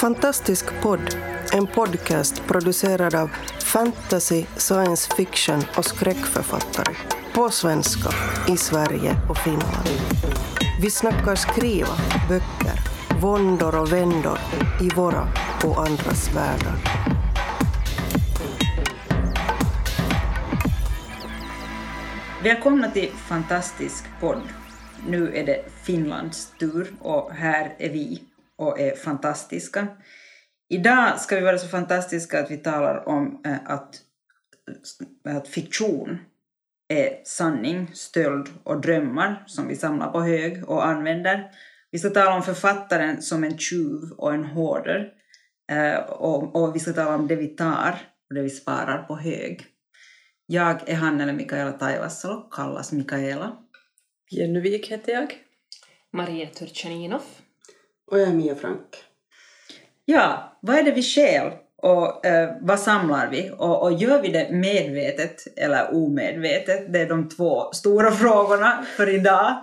Fantastisk podd, en podcast producerad av fantasy, science fiction och skräckförfattare. På svenska, i Sverige och Finland. Vi snackar skriva, böcker, våndor och vändor i våra och andras världar. Välkomna till Fantastisk podd. Nu är det Finlands tur och här är vi och är fantastiska. Idag ska vi vara så fantastiska att vi talar om eh, att, att fiktion är sanning, stöld och drömmar som vi samlar på hög och använder. Vi ska tala om författaren som en tjuv och en hårder. Eh, och, och vi ska tala om det vi tar och det vi sparar på hög. Jag är Hannele Mikaela Taivassalo, kallas Mikaela. Jenny Wik heter jag. Maria Turchaninov. Och jag är Mia Frank. Ja, vad är det vi stjäl och eh, vad samlar vi? Och, och gör vi det medvetet eller omedvetet? Det är de två stora frågorna för idag.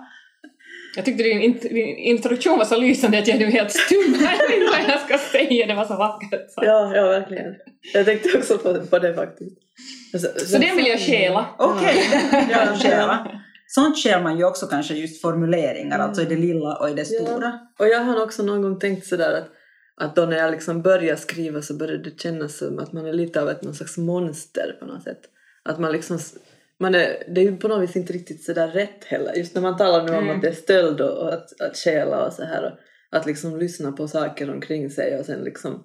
Jag tyckte din, int din introduktion var så lysande att jag blev helt stum här vad jag ska säga. Det var så vackert. Så. Ja, ja verkligen. Jag tänkte också på, på det faktiskt. Så, så den vill jag stjäla. Okej, okay, ja, stjäla. Sånt stjäl man ju också kanske just formuleringar, mm. alltså i det lilla och i det stora. Ja. Och jag har också någon gång tänkt sådär att, att då när jag liksom börjar skriva så börjar det kännas som att man är lite av ett någon slags monster på något sätt. Att man liksom man är, det är ju på något vis inte riktigt sådär rätt heller. Just när man talar nu om mm. att det är stöld och, och att, att stjäla och så här. Och att liksom lyssna på saker omkring sig och sen liksom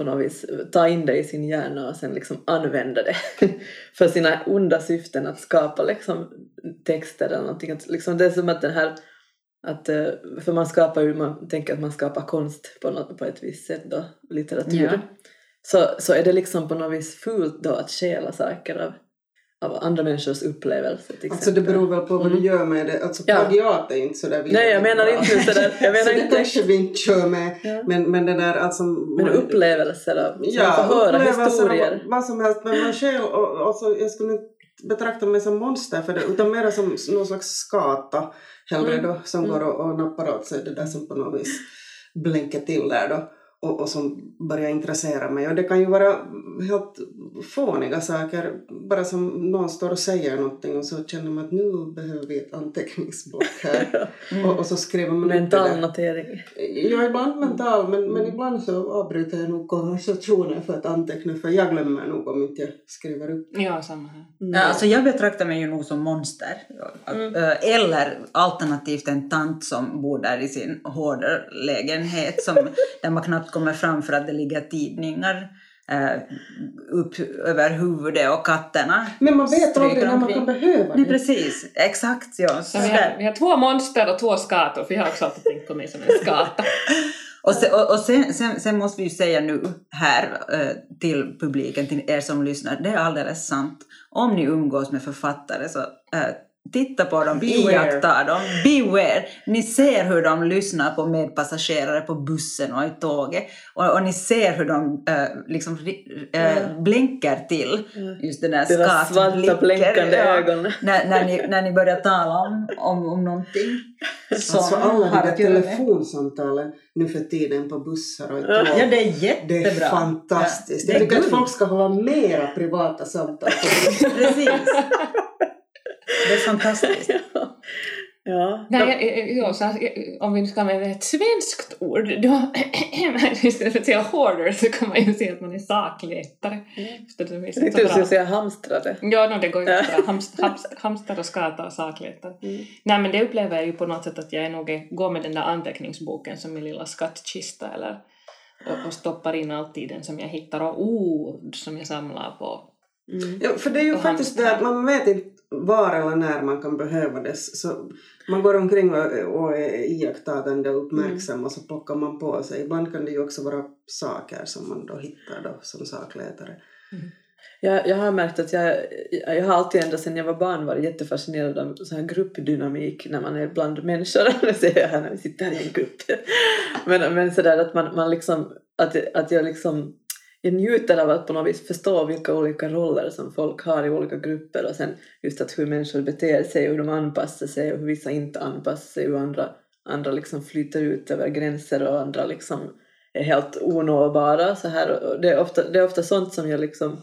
på något vis ta in det i sin hjärna och sen liksom använda det för sina onda syften att skapa liksom texter eller någonting. Att liksom det är som att den här att, eh, för man skapar ju, man tänker att man skapar konst på, något, på ett visst sätt då, litteratur. Ja. Så, så är det liksom på något vis fult då att stjäla saker av av andra människors upplevelser till Alltså det beror väl på vad mm. du gör med det. Alltså plagiat ja. är inte sådär Nej jag menar inte sådär. Jag menar så inte. det kanske vi inte kör med. Ja. Men, men det där alltså. Men upplevelser då? Ja, man får höra historier. Vad, vad som helst. Men man själv, och, och så, jag skulle inte betrakta mig som monster för det utan mer som någon slags skata hellre mm. då som mm. går och, och nappar åt sig det där som på något vis blänker till där då och, och som börjar intressera mig. Och det kan ju vara helt fåniga saker, bara som någon står och säger någonting och så känner man att nu behöver vi ett anteckningsblock här. mm. och, och, så skriver man Mental notering. Ja, ibland mental, men, men ibland så avbryter jag nog konversationen för att anteckna, för jag glömmer nog om inte jag skriver upp. Ja, samma här. Mm. Ja, alltså jag betraktar mig ju nog som monster. Mm. Eller alternativt en tant som bor där i sin lägenhet som, där man knappt kommer fram för att det ligger tidningar eh, upp över huvudet och katterna Men man vet aldrig när man kan behöva det. Nej, precis, exakt. Ja. Så vi, har, vi har två monster och två skator, för jag har också alltid tänkt på mig som en skata. och, sen, och, och sen, sen, sen, måste vi ju säga nu här eh, till publiken, till er som lyssnar, det är alldeles sant. Om ni umgås med författare så eh, Titta på dem, iaktta dem, beware. Ni ser hur de lyssnar på medpassagerare på bussen och i tåget. Och, och ni ser hur de äh, liksom äh, mm. blänker till. Just den där Deras svarta blänkande ja, ögon. När, när, ni, när ni börjar tala om, om, om någonting. Som alltså alla de där telefonsamtalen nu för tiden på bussar och i tåg. Ja, det är jättebra. Det är fantastiskt. Ja, det är Jag tycker att folk ska hålla mera privata samtal Precis. Det är fantastiskt. Ja. Nej, ja, så om vi nu ska använda ett svenskt ord, då istället för att säga hoarder så kan man ju säga att man är sakletare. Mm. Jag tänkte du skulle säga hamstrare. Ja, no, det går ju bra. Hamst, hamst, hamster och skata och sakletare. Mm. Nej, men det upplever jag ju på något sätt att jag är nog går med den där anteckningsboken som min lilla skattkista eller och, och stoppar in alltid den som jag hittar och ord som jag samlar på. Mm. Ja, för det är ju faktiskt det att man vet inte var eller när man kan behöva det. Så man går omkring och, är iakttagande och uppmärksam mm. och så plockar man på sig. Ibland kan det ju också vara saker som man då hittar då som sakletare. Mm. Jag, jag har märkt att jag, jag har alltid ända sedan jag var barn varit jättefascinerad av så här gruppdynamik när man är bland människor. Det ser jag här när vi sitter här i en grupp. Men, men sådär att man, man liksom, att, att jag liksom jag njuter av att på något vis förstå vilka olika roller som folk har i olika grupper och sen just att hur människor beter sig och hur de anpassar sig och hur vissa inte anpassar sig och andra, andra liksom flyter ut över gränser och andra liksom är helt onåbara. Så här, och det, är ofta, det är ofta sånt som jag liksom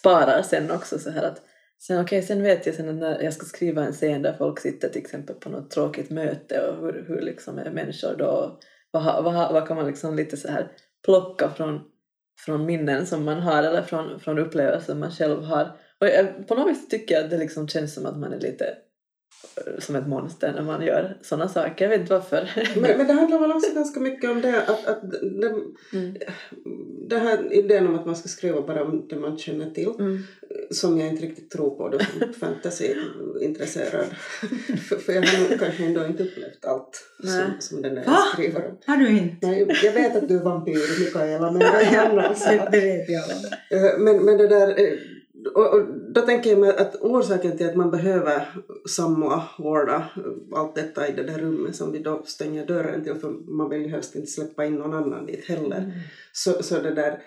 sparar sen också. Så här att, sen, okay, sen vet jag sen när jag ska skriva en scen där folk sitter till exempel på något tråkigt möte och hur, hur liksom är människor då, vad, vad, vad kan man liksom lite så här plocka från, från minnen som man har eller från, från upplevelser man själv har. Och jag, på något vis tycker jag att det liksom känns som att man är lite eh, som ett monster när man gör sådana saker. Jag vet inte varför. Men, men det handlar väl också ganska mycket om det att, att det, Mm. den här idén om att man ska skriva bara om det man känner till Mm. Som jag inte riktigt tror på då som fantasy-intresserad. för, för jag har nog kanske ändå inte upplevt allt som, som den där Va? skriver om. Har du inte? Nej, jag vet att du är vampyr, Mikaela, men det är annan det, vet jag. Eh, Men, men det där, eh, och, och då tänker jag mig att orsaken till att man behöver samla, vårda allt detta i det där rummet som vi då stänger dörren till, för man vill ju helst inte släppa in någon annan dit heller. Så, så det där, eh,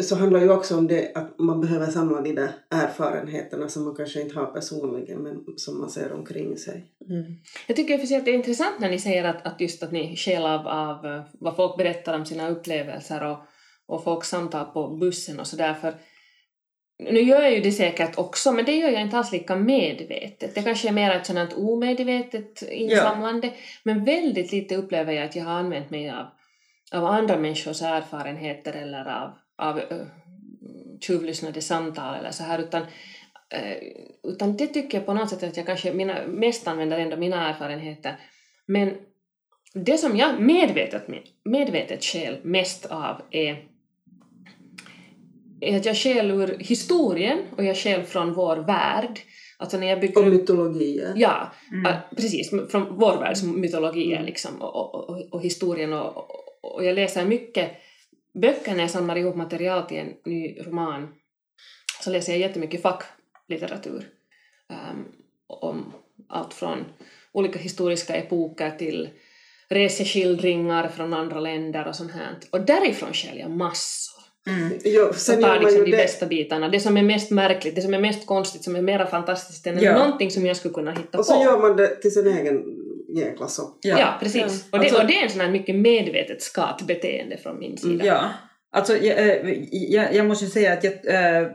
så handlar ju också om det att man behöver samla de där erfarenheterna som man kanske inte har personligen men som man ser omkring sig. Mm. Jag tycker för att det är intressant när ni säger att, att just att ni skäl av, av eh, vad folk berättar om sina upplevelser och, och folks samtal på bussen och sådär för nu gör jag ju det säkert också, men det gör jag inte alls lika medvetet. Det kanske är mer ett sådant omedvetet insamlande, men väldigt lite upplever jag att jag har använt mig av, av andra människors erfarenheter eller av, av uh, tjuvlyssnade samtal eller så här, utan Eh, utan det tycker jag på något sätt att jag kanske mina, mest använder ändå mina erfarenheter. Men det som jag medvetet, medvetet skäl mest av är, är att jag skäl ur historien och jag skäl från vår värld. Alltså när jag bygger Och mytologier. Ja, Mm. precis. Från vår världs mytologier Mm. liksom, och, och, och, och historien. Och, och, jag läser mycket böcker när jag samlar ihop material till en ny roman. Så läser jag jättemycket facklitteratur. Um, om allt från olika historiska epoker till reseskildringar från andra länder och sånt här. Och därifrån skäl jag massor. Mm. Jo, sen tar liksom de det. bästa bitarna. Det som är mest märkligt, det som är mest konstigt, som är mera fantastiskt än Ja. någonting som jag skulle kunna hitta Och så på. gör man det till sin egen jäkla soppa. Ja, precis. Ja. Och, det, Alltså- och det är en sån här mycket medvetet skatbeteende från min sida. Ja, alltså jag, eh, jag, jag måste ju säga att, jag, eh,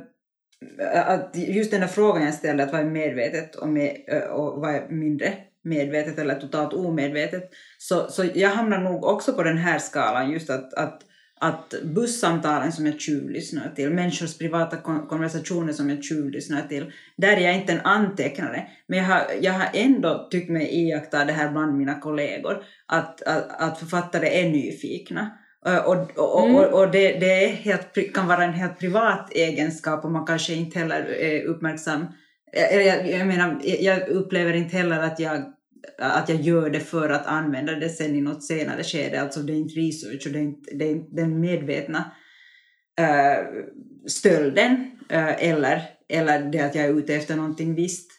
att just den där frågan jag ställde, att vad är medvetet och, med, eh, och vad är mindre medvetet eller totalt omedvetet, så, så jag hamnar nog också på den här skalan, just att, att, att bussamtalen som jag tjuvlyssnar till, människors privata kon- konversationer som jag tjuvlyssnar till, där är jag inte en antecknare, men jag har, jag har ändå tyckt mig iaktta det här bland mina kollegor, att, att, att författare är nyfikna. Och, och, Mm. och, och det, det helt, kan vara en helt privat egenskap och man kanske inte heller är uppmärksam. Eller Jag, jag menar, jag upplever inte heller att jag, att jag gör det för att använda det sen i något senare skede. Alltså det är inte research och det är inte, det är inte den medvetna äh, stölden äh, eller, eller det att jag är ute efter någonting visst.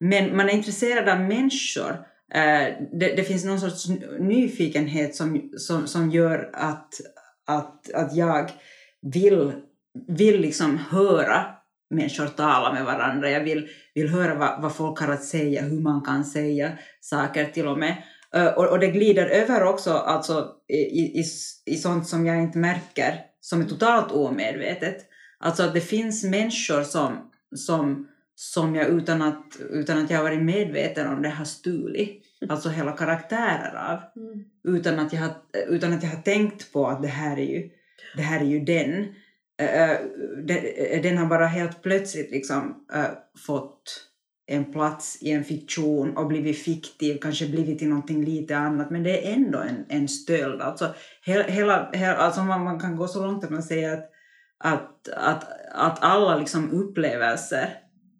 Men man är intresserad av människor. Äh, det, det finns någon sorts nyfikenhet som, som, som gör att, att, att jag vill, vill liksom höra människor tala med varandra. Jag vill, vill höra vad, vad folk har att säga, hur man kan säga saker till och med. Och, och det glider över också alltså, i, i, i sånt som jag inte märker, som är totalt omedvetet. Alltså att det finns människor som, som, som jag utan att, utan att jag varit medveten om det har stulit. Alltså hela karaktärer av. Mm. Utan att jag har, utan att jag har tänkt på att det här är ju, det här är ju den. Eh, eh, eh, den har bara helt plötsligt liksom fått en plats i en fiktion och blivit fiktiv, kanske blivit till någonting lite annat, men det är ändå en, en stöld. Alltså, hela, hela, alltså man, man kan gå så långt att man säger att, att, att, att alla liksom upplevelser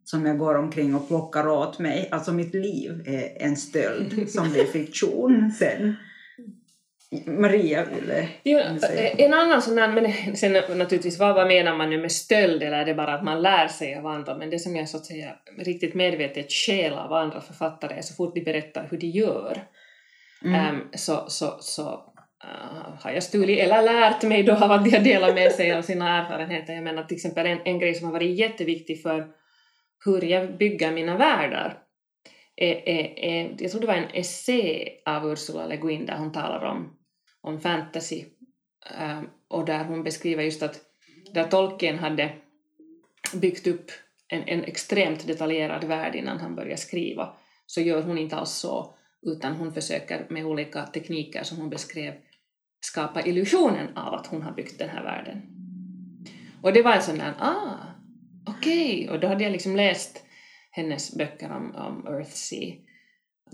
som jag går omkring och plockar åt mig, alltså mitt liv är en stöld som blir fiktion sen. Maria ville Jo, eh, en annan sån där, men sen naturligtvis vad, vad menar man nu med stöld eller är det bara att man lär sig av andra men det som jag så att säga riktigt medvetet skäl av andra författare är så fort de berättar hur de gör Mm. Ehm, så, så, så eh, har jag stulit eller lärt mig då av att de har delat med sig av sina erfarenheter. Jag menar till exempel en, en grej som har varit jätteviktig för hur jag bygger mina världar är, är, är, jag tror det var en essä av Ursula Le Guin där hon talar om, om fantasy ehm, och där hon beskriver just att där Tolkien hade byggt upp en, en extremt detaljerad värld innan han började skriva så gör hon inte alls så utan hon försöker med olika tekniker som hon beskrev skapa illusionen av att hon har byggt den här världen. Och det var en sån där, ah, okej, okay. och då hade jag liksom läst hennes böcker om, om Earthsea,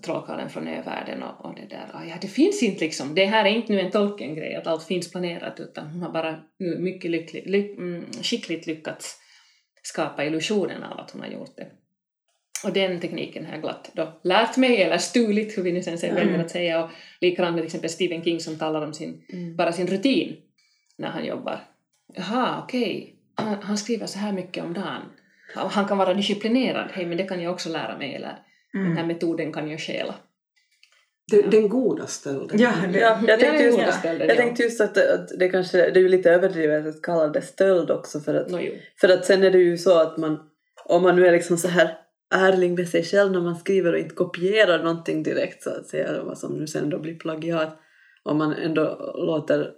Trollkarlen från övärlden och, och det där, ah, ja det finns inte liksom, det här är inte nu en Tolkien-grej att allt finns planerat utan hon har bara nu mycket lycklig, ly, mm, skickligt lyckats skapa illusionen av att hon har gjort det. Och den tekniken har jag glatt då lärt mig, eller stulit, hur vi nu sen väljer mm. att säga. Och likadant med till exempel Stephen King som talar om sin, mm. bara sin rutin när han jobbar. Jaha, okej, okay. han, han, skriver så här mycket om dagen. Han kan vara disciplinerad, hej men det kan jag också lära mig, eller mm. den här metoden kan jag stjäla. Den, den goda stölden. Ja, det, ja, jag tänkte just, ja. stölden, jag tänkte just att, att, det kanske det är ju lite överdrivet att kalla det stöld också för att, no, för att sen är det ju så att man om man nu är liksom så här ärlig med sig själv när man skriver och inte kopierar någonting direkt så att säga, vad som nu sen då blir plagiat, om man ändå låter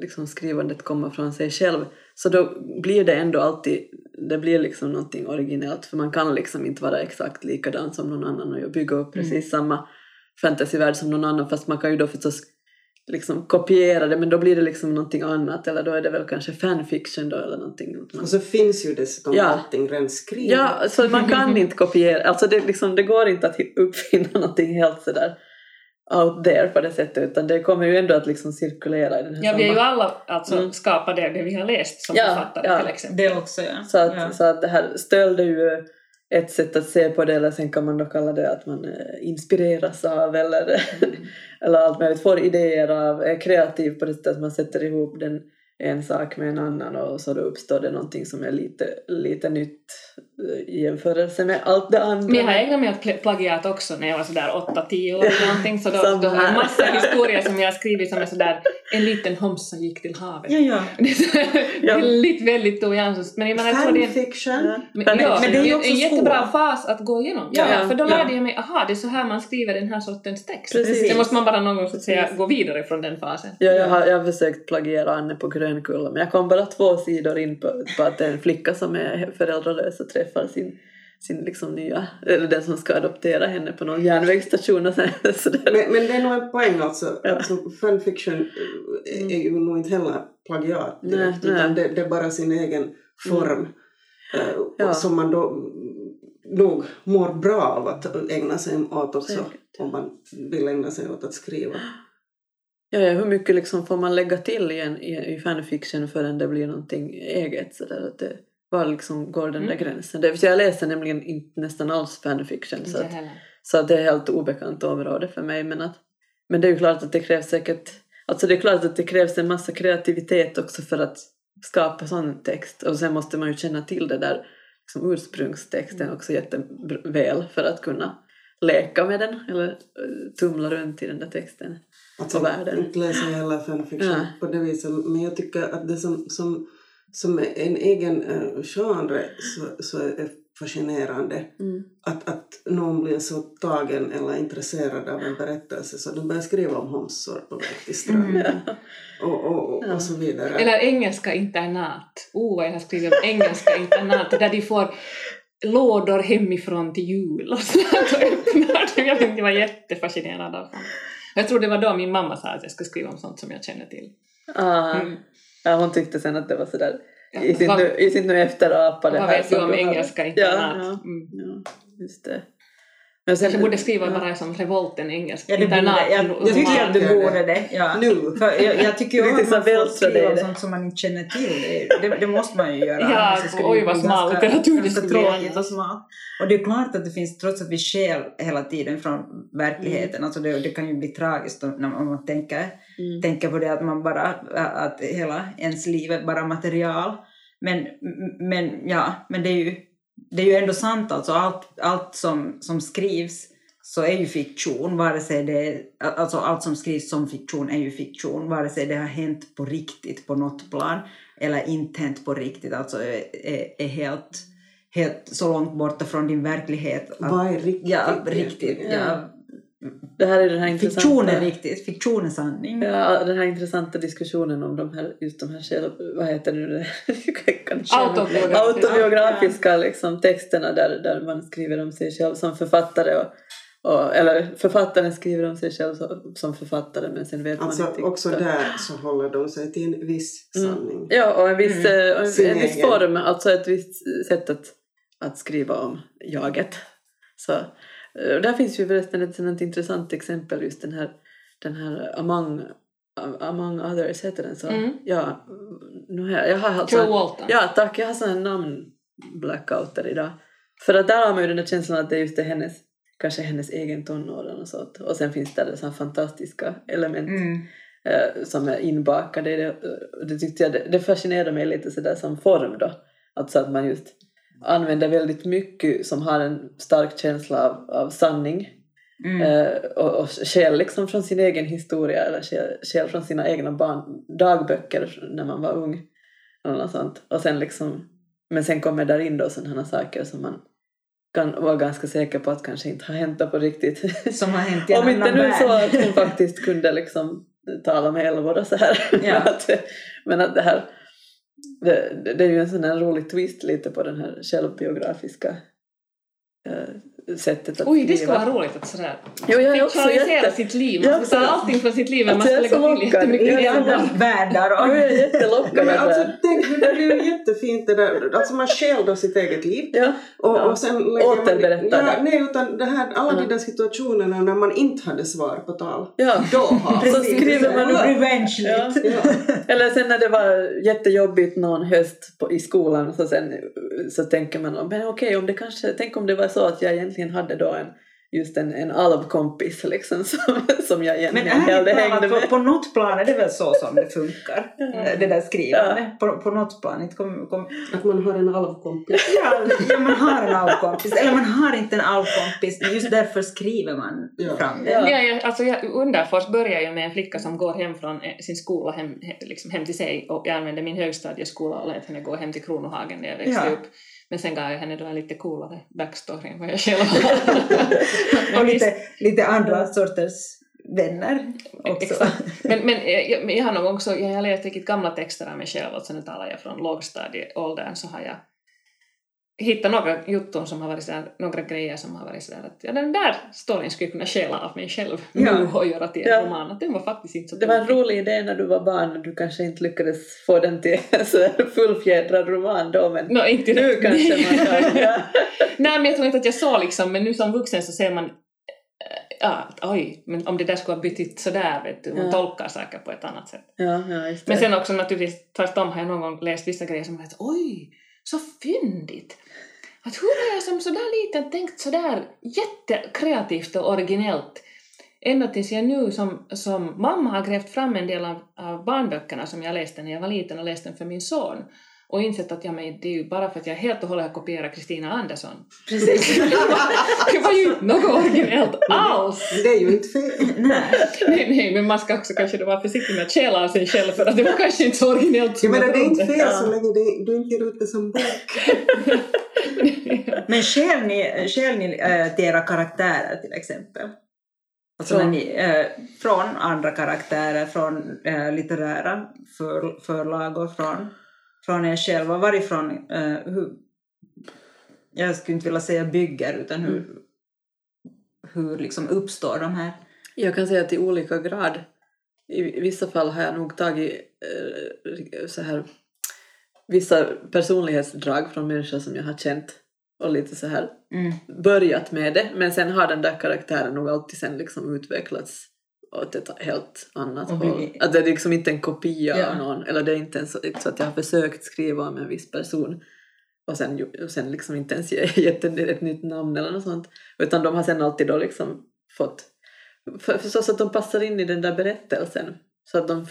liksom skrivandet komma från sig själv, så då blir det ändå alltid, det blir liksom någonting originellt för man kan liksom inte vara exakt likadan som någon annan och bygga upp precis mm. samma fantasyvärld som någon annan fast man kan ju då förstås liksom kopiera det men då blir det liksom någonting annat eller då är det väl kanske fanfiction då eller någonting. Man... Och så finns ju dessutom ja. allting redan skrivet. Ja, så man kan inte kopiera, alltså det, liksom, det går inte att uppfinna någonting helt sådär out there på det sättet utan det kommer ju ändå att liksom cirkulera i den här Ja, vi är ju alla alltså mm. skapade det vi har läst som ja, författare ja. till exempel. Det också ja. Så att, ja. så att det här stöld är ju ett sätt att se på det eller sen kan man då kalla det att man eh, inspireras av eller, mm. eller allt möjligt, får idéer av, är kreativ på det sättet att man sätter ihop den en sak med en annan och så då uppstår det någonting som är lite, lite nytt i jämförelse med allt det andra. Men jag har ägnat mig åt plagiat också när jag var sådär 8-10 år eller någonting så då, då har jag massa historier som jag har skrivit som är sådär en liten homsa gick till havet. Ja, ja. det är väldigt, väldigt ojansigt. Men jag menar, Fanfiction. Ja. Men, ja, men det är ju också en jättebra fas att gå igenom. Ja, ja, för då lärde jag mig, aha det är så här man skriver den här sortens text. Precis. Sen måste man bara någon gång så att säga gå vidare från den fasen. Ja, jag har, jag har försökt plagiera Anne på Grönkulla men jag kom bara två sidor in på, på att en flicka som är föräldralös och träffar sin sin liksom nya, eller den som ska adoptera henne på någon järnvägsstation och sådär. Men, men det är nog en poäng alltså, ja. alltså fanfiction är ju nog inte heller plagiat direkt nej, utan nej. Det, det, är bara sin egen form mm. uh, ja. som man då nog mår bra av att ägna sig åt också Säkert. om man vill ägna sig åt att skriva. Ja, ja, hur mycket liksom får man lägga till i, en, i, i fanfiction förrän det blir någonting eget? Så där, att det, var liksom går den där mm. gränsen? Det, jag läser nämligen inte nästan alls fanfiction så, att, så att det är helt obekant område för mig. Men, att, men det är ju klart att det krävs säkert Alltså det är klart att det krävs en massa kreativitet också för att skapa sån text och sen måste man ju känna till det där liksom ursprungstexten mm. också jätteväl för att kunna leka med den eller eh, tumla runt i den där texten alltså, på världen. Inte läsa hela fanfiction ja. på det viset men jag tycker att det som, som, som en egen uh, genre så, så är fascinerande mm. att, att någon blir så tagen eller intresserad av en berättelse så de börjar skriva om homsor på väg till stranden mm. och, och, och, ja. och, så vidare. Eller engelska internat. Oh, jag har skrivit om engelska internat där de får lådor hemifrån till jul och sådär. jag vet, jag var sånt. Jag tror det var då min mamma sa att jag skulle skriva om sånt som jag känner till. Ah. Mm. Ja, hon tyckte sen att det var sådär i sitt nu, i sitt nu efterapa det här. Vad vet du om engelska internat? Ja, ja, mm. ja, just det. Men sen, kanske borde skriva ja. bara som revolten engelsk ja, internat. Jag, jag tycker att du borde det. Ja. Nu. För jag, jag tycker ju att man får skriva om sånt som man inte känner till. Det, det måste man ju göra. Ja, oj vad smal litteratur det skulle tråkigt och. Och det är klart att det finns, trots att vi skäl hela tiden från verkligheten, mm. alltså det, det kan ju bli tragiskt man, om man tänker, mm. tänker på det att man bara, att hela ens liv är bara material. Men, men ja, men det är ju det är ju ändå sant alltså, allt, allt som, som skrivs så är ju fiktion, vare sig det, alltså allt som skrivs som fiktion är ju fiktion, vare sig det har hänt på riktigt på något plan eller inte hänt på riktigt, alltså är, är helt, helt så långt borta från din verklighet. Att, Vad är riktigt? Ja, riktigt. Ja. Det här är den här intressanta... Fiktion är viktigt, fiktion är sanning. Ja, den här intressanta diskussionen om de här, just de här själv, vad heter det nu, Autobiografiska. autobiografiska liksom, texterna där, där man skriver om sig själv som författare och, och, eller författaren skriver om sig själv som, författare men sen vet Alltså man inte också riktigt. där så håller de sig till en viss Mm. sanning. Ja, och en viss, Mm. eh, och en, en viss form, alltså ett visst sätt att, att skriva om jaget. Så, eh, där finns ju förresten ett sådant intressant exempel, just den här, den här Among, among Others, heter den så? Mm. Ja, nu har jag, har alltså, Joe Walton. Ja, tack, jag har sån här namn blackouter idag. För att där har man ju den där känslan att det är just det hennes, kanske hennes egen tonår och sånt. Och sen finns det så här fantastiska element Mm. eh, som är inbakade i det. Och Det, tyckte jag, det, det fascinerade mig lite sådär som form då. Alltså att man just använder väldigt mycket som har en stark känsla av, av sanning Mm. eh, och, och skäl liksom från sin egen historia eller skäl, skäl från sina egna barn, dagböcker när man var ung. Eller något sånt. Och sen liksom, men sen kommer där in då sådana saker som man kan vara ganska säker på att kanske inte har hänt på riktigt. Som har hänt i Om inte nu så att hon faktiskt kunde liksom tala med älvor och så här. Ja. men, att, men att det här det, det- det är ju en sån här rolig twist lite på den här självbiografiska eh, sättet att Oj, det skulle vara roligt att sådär Jo, jag är också jätte... sitt liv. Man ska ta allting från sitt liv men man ska är lägga till lockad. jättemycket I är andra världar. Jag Och... är jättelockad Men alltså, det. tänk, det blir ju jättefint det där. Alltså man själv då sitt eget liv. Ja, Och, Ja. och sen lägger man- Återberättar ja, det. Nej, utan det här, alla de där situationerna när man inte hade svar på tal. ja. Då har Så skriver man upp. Revenge. Ja. Eller sen när det var jättejobbigt någon höst på, i skolan så, sen, så tänker man men okej om det kanske, tänk om det var så att jag egentligen hade då en just en, en alvkompis liksom som, som jag Men egentligen hellre hängde med. på, på något plan är det väl så som det funkar. Ja. Det där skrivandet. På, på något plan. Inte kom, kom, Att man har en alvkompis. ja, ja, man har en alvkompis. Eller man har inte en alvkompis. Just därför skriver man Ja. fram det. Ja. Ja, jag, alltså jag, Underfors börjar ju med en flicka som går hem från eh, sin skola hem, he- liksom hem till sig och jag använde min högstadieskola och lät henne gå hem till Kronohagen när jag växte Ja. upp. Men sen gav jag henne då en lite coolare backstory än vad jag själv har. Och visst, lite, lite andra sorters vänner också. Exakt. Men, men jag, jag, jag har nog också, jag har läst riktigt gamla texter av mig själv, alltså nu talar jag från lågstadieåldern, så har jag hittat några jutton som har varit sådär, några grejer som har varit sådär att ja, den där storyn skulle kunna stjäla av mig själv Ja. nu och göra till en Ja. roman. Att den var faktiskt inte så Det var en rolig idé när du var barn och du kanske inte lyckades få den till en fullfjädrad roman då men Nå, inte nu direkt. kanske man kan. Ja. Nej, men jag tror inte att jag såg liksom, men nu som vuxen så ser man ja, att oj, men om det där skulle ha betytt sådär, vet du, man Ja. tolkar saker på ett annat sätt. Ja, ja, det. Men sen också naturligtvis tvärtom har jag någon gång läst vissa grejer som har varit oj, så fyndigt. Att hur har jag som sådär liten tänkt sådär jättekreativt och originellt? Ända tills jag nu som, som mamma har grävt fram en del av, av barnböckerna som jag läste när jag var liten och läste den för min son och insett att ja, men det är ju bara för att jag helt och hållet har kopierat Kristina Andersson. Precis. det var ju inte något originellt alls! Det är ju inte fel. Nej. Nej, nej, men man ska också kanske då vara försiktig med att stjäla av sig själv för att det var kanske inte så originellt Jag som menar, det är inte trodde. fel Ja. så länge det, du inte ger ut det som bok. Men skäl ni, skäl ni äh, till era karaktärer till exempel? Alltså Från? när ni, äh, från andra karaktärer, från äh, litterära för, förlag och från, från er själva. Varifrån, äh, hur, jag skulle inte vilja säga bygger, utan hur, Mm. hur liksom uppstår de här? Jag kan säga att i olika grad. I vissa fall har jag nog tagit eh, så här vissa personlighetsdrag från människor som jag har känt och lite så här Mm. börjat med det men sen har den där karaktären nog alltid sen liksom utvecklats åt ett helt annat Och håll. Att det är liksom inte en kopia Ja. av någon eller det är inte ens så, att jag har försökt skriva om en viss person och sen, och sen liksom inte ens ge- gett den ett nytt namn eller något sånt utan de har sen alltid då liksom fått för, för så att de passar in i den där berättelsen så att de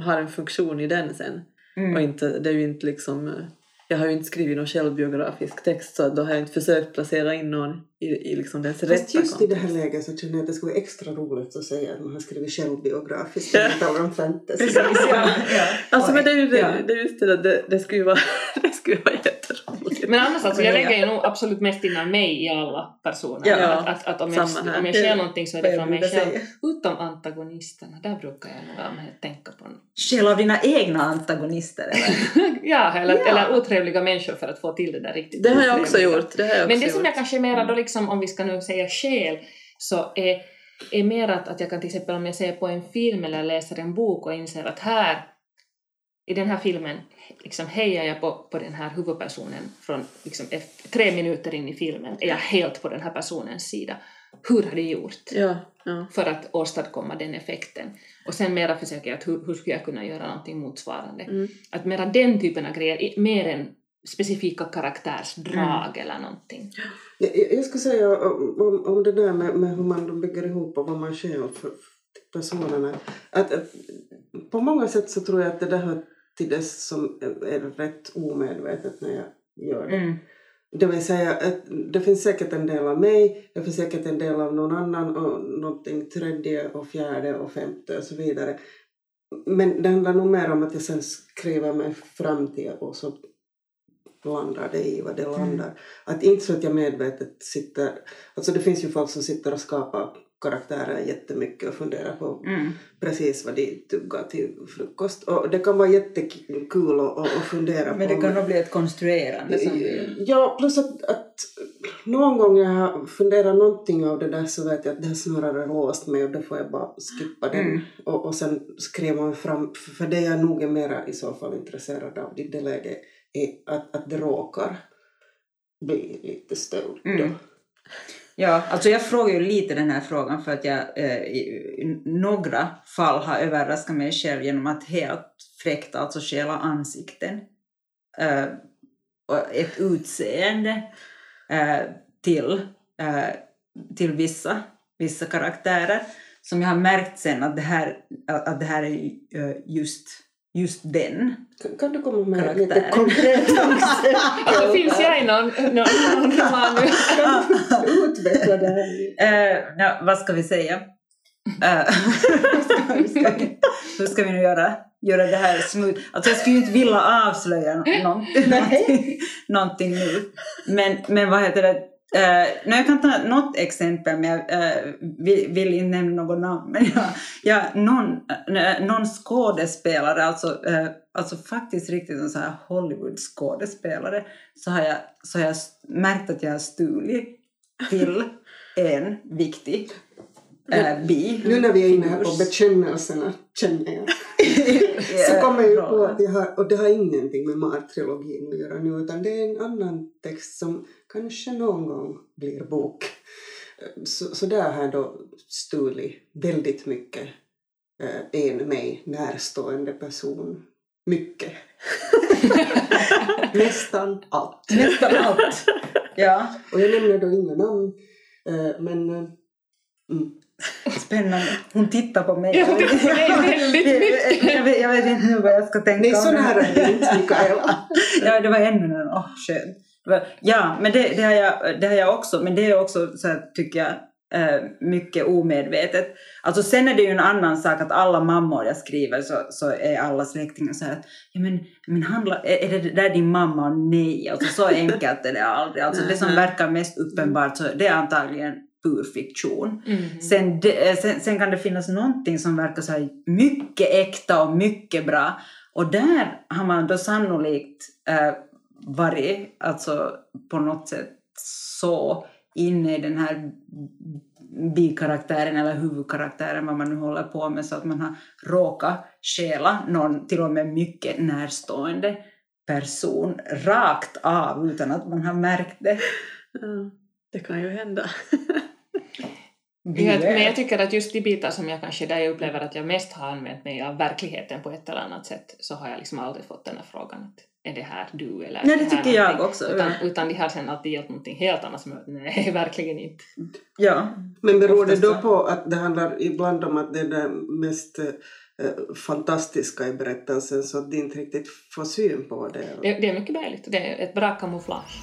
har en funktion i den sen och Mm. inte, det är ju inte liksom, eh, jag har ju inte skrivit någon självbiografisk text så då har jag inte försökt placera in någon i, i liksom dens Fast rätta just i det här läget så känner jag att det skulle vara extra roligt att säga att man har skrivit självbiografiskt när man talar om fantasy. Ja. ja. Alltså men det är ju det, det, är just det det, det skulle ju vara, det skulle vara jätteroligt. Men annars alltså, jag lägger ju nog absolut mest in mig i alla personer. Ja, att, att, att om, jag, om jag ser någonting så är det från mig själv. Utom antagonisterna, där brukar jag nog tänka på något. Skäl av dina egna antagonister eller? ja, eller, Ja. eller otrevliga människor för att få till det där riktigt Det har jag också gjort. Det har jag också Men det som jag kanske mera då liksom, om vi ska nu säga skäl, så är, är mer att, att jag kan till exempel om jag ser på en film eller läser en bok och inser att här, i den här filmen, liksom hejar jag på, på den här huvudpersonen från liksom efter, tre minuter in i filmen, är jag helt på den här personens sida. Hur har de gjort? Ja, ja. för att åstadkomma den effekten. Och sen mera försöker jag att hur, hur skulle jag kunna göra någonting motsvarande. Mm. Att mera den typen av grejer, mer än specifika karaktärsdrag eller någonting. Jag, jag skulle säga om, om, det där med, med hur man bygger ihop och vad man själv för, för personerna. Att, att, på många sätt så tror jag att det där hör till det som är rätt omedvetet när jag gör det. Mm. Det vill säga att det finns säkert en del av mig, det finns säkert en del av någon annan och någonting tredje och fjärde och femte och så vidare. Men det handlar nog mer om att jag sen skriver mig fram till och så landar det i vad det landar. Att inte så att jag medvetet sitter... Alltså det finns ju folk som sitter och skapar karaktärer jättemycket och funderar på Mm. precis vad de tuggar till frukost. Och det kan vara jättekul att, att fundera Men på. det kan nog bli ett konstruerande som. Ja, plus att, att någon gång jag har funderat någonting av det där så vet jag att det har snarare låst mig och då får jag bara skippa den. Mm. Och, och sen skriva mig fram, för det jag nog är mera i så fall intresserad av i det läget är att, att det råkar bli lite stöld. då. Mm. Ja, alltså jag frågar ju lite den här frågan för att jag eh, i, några fall har överraskat mig själv genom att helt fräckt alltså stjäla ansikten eh, och ett utseende eh, till, eh, till vissa, vissa karaktärer. Som jag har märkt sen att det här, att det här är eh, just, just den. Kan, kan du komma med Karaktär. lite konkreta Så finns jag i någon, någon, någon roman nu. Utveckla det här. Eh, ja, vad ska vi säga? Eh, hur, ska vi, hur ska vi nu göra, göra det här smooth? Alltså jag skulle ju inte vilja avslöja nå- någonting, någonting, någonting nu. Men, men vad heter det? Uh, jag kan ta något exempel, men jag eh, vill, vill inte nämna något namn. Men jag, jag, någon, eh, någon skådespelare, alltså, eh, alltså faktiskt riktigt en sån här Hollywood-skådespelare, så har, jag, så har jag märkt att jag har stulit till en viktig äh, bi. Nu när vi är inne här på bekännelserna känner jag. Så kommer jag ju på att jag har, och det har ingenting med Mar-trilogin att göra nu utan det är en annan text som kanske någon gång blir bok. Så, så där har jag då stulit väldigt mycket eh, en mig närstående person. Mycket. Nästan allt. Nästan allt. Ja, Och jag nämner då inga namn eh, men eh, mm. Spännande. Hon tittar på mig. Ja, hon tittar på dig väldigt mycket. jag, vet, jag vet inte nu vad jag ska tänka det här är det inte Mikaela. Ja, det var ännu en. Åh. Det var- Ja, men det, det, har jag, det har jag också. Men det är också, så här, tycker jag, eh, mycket omedvetet. Alltså sen är det ju en annan sak att alla mammor jag skriver så, så är alla släktingar så här att, ja men, men handla, är, det där din mamma? Nej, alltså så enkelt är det aldrig. Alltså det som Mhm. verkar mest uppenbart så det är antagligen pur fiktion. Mm. Sen, det, eh, sen, sen kan det finnas någonting som verkar så här mycket äkta och mycket bra. Och där har man då sannolikt eh, varit alltså, på något sätt så inne i den här bikaraktären eller huvudkaraktären, vad man nu håller på med, så att man har råkat stjäla någon till och med mycket närstående person rakt av utan att man har märkt det. Ja, det kan ju hända. Jag, men jag tycker att just de bitar som jag kanske där jag upplever att jag mest har använt mig av verkligheten på ett eller annat sätt så har jag liksom aldrig fått den här frågan att är det här du eller Nej, det här tycker jag någonting? också. Utan, utan de har sen alltid gjort någonting helt annat som jag, nej verkligen inte. Ja. Men beror det då på att det handlar ibland om att det är det mest eh, fantastiska i berättelsen så att de inte riktigt får syn på det? Det, det är mycket möjligt. Det är ett bra kamouflage.